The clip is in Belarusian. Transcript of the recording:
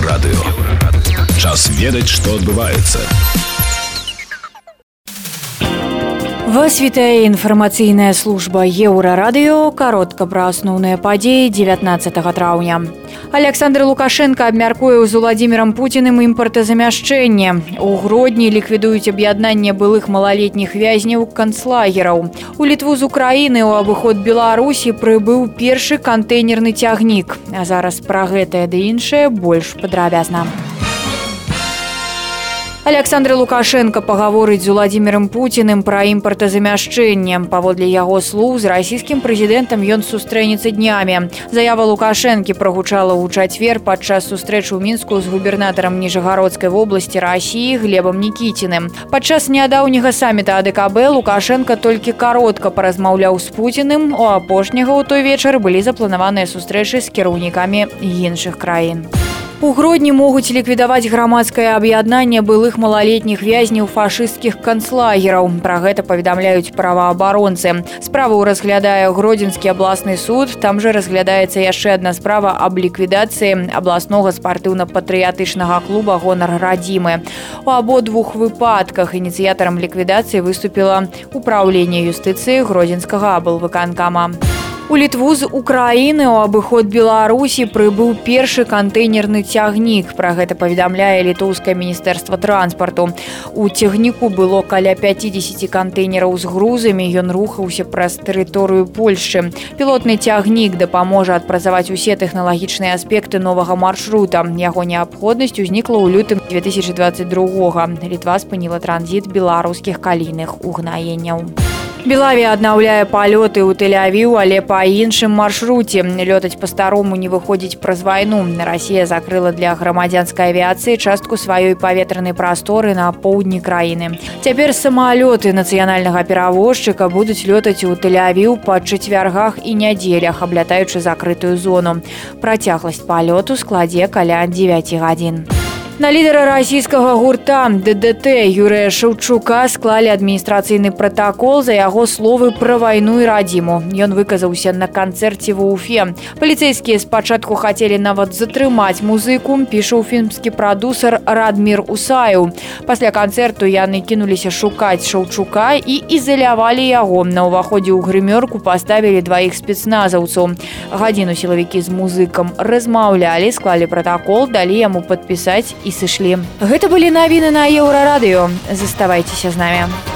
Еўрарадыё. Час ведаць, што адбываецца. Вас вітае інфармацыйная служба еўрарадыё каротка пра асноўныя падзеі 19 траўня. Александр Лукашенко абмяркуе з уладзімірам пуціным імпартазамяшчэнне. У гродні ліквідуюць аб'яднанне былых малалетніх вязняў канцлагераў. У літву з Украіны ў абыход Беларусі прыбыў першы кантэйнерны цягнік. А зараз пра гэтае ды іншае больш падрабязна. Александр Лукашенко пагаворыць з уладзімірам Пуціным пра імпартазамяшчэнне. Паводле яго слоў з расійскім прэзідэнтам ён сустрэнецца днямі. Заява Лукашэнкі прагучала ў чацвер падчас сустрэчы ў мінску з губернатарам ніжагародскай вобласці рассіі глебам Нкіціным. Падчас нядаўняга саміта АДКБ Лукашенко толькі каротка паразмаўляў з Пуціным. У апошняга ў той вечар былі запланаваныя сустрэчы з кіраўнікамі іншых краін. У гродні могуць ліквідаваць грамадскае аб'яднанне былых малалетніх вязняў фашысцкіх канцлагераў. Пра гэта паведамляюць праваабаронцы. Справу разглядае гродзенскі абласны суд. Там жа разглядаецца яшчэ адна справа аб ліквідацыі абласнога спартыўна-патрыятычнага клуба гонар радзімы. У абодвух выпадках ініцыятарам ліквідацыі выступіла ўпраўленне юстыцыі гродзенскага аблвыканкама. У літву з Украіны ў абыход Беларусі прыбыў першы кантэйнерны цягнік. Пра гэта паведамляе літоўскае міністэрства транспарту. У цягніку было каля 50 кантэйнераў з грузамі, ён рухаўся праз тэрыторыю Польшчы. Пілотны цягнік дапаможа адпрацаваць усе тэхналагічныя аспекты новага маршрута. Яго неабходнасць узнікла ў лютым 2022. Літва спыніла транзіт беларускіх калійных угнаенняў. Белавія аднаўляе палёты ў тэлявіў, але па іншым маршруце лётаць па-старому не выходзіць праз вайну. Расія закрыла для грамадзянскай авіяцыі частку сваёй паветранай прасторы на поўдні краіны. Цяпер самалёты нацыянальнага перавозчыка будуць лётаць у тэлявіў па чацвяргах і нядзелях, аблятаючы закрытую зону. Працягласць палёту складзе каля 9 гадзін. На лідара расійскага гурта ДДТ Юрыя Шаўчука склалі адміністрацыйны пратакол за яго словы пра вайну і радзіму. Ён выказаўся на канцэрце ва Уфе. Паліцэйскія спачатку хацелі нават затрымаць музыку, піша фільмскі прадусар Радмір Усаю. Пасля канцэрту яны кінуліся шукаць Шаўчука і ізалявалі яго. На ўваходзе ў грымёрку паставілі дваіх спецназаўцаў. Гадзіну сілавікі з музыкам размаўлялі, склалі пратакол, далі яму падпісаць і і сышлі. Гэта былі навіны на еўрарадыё. Заставайцеся з намі.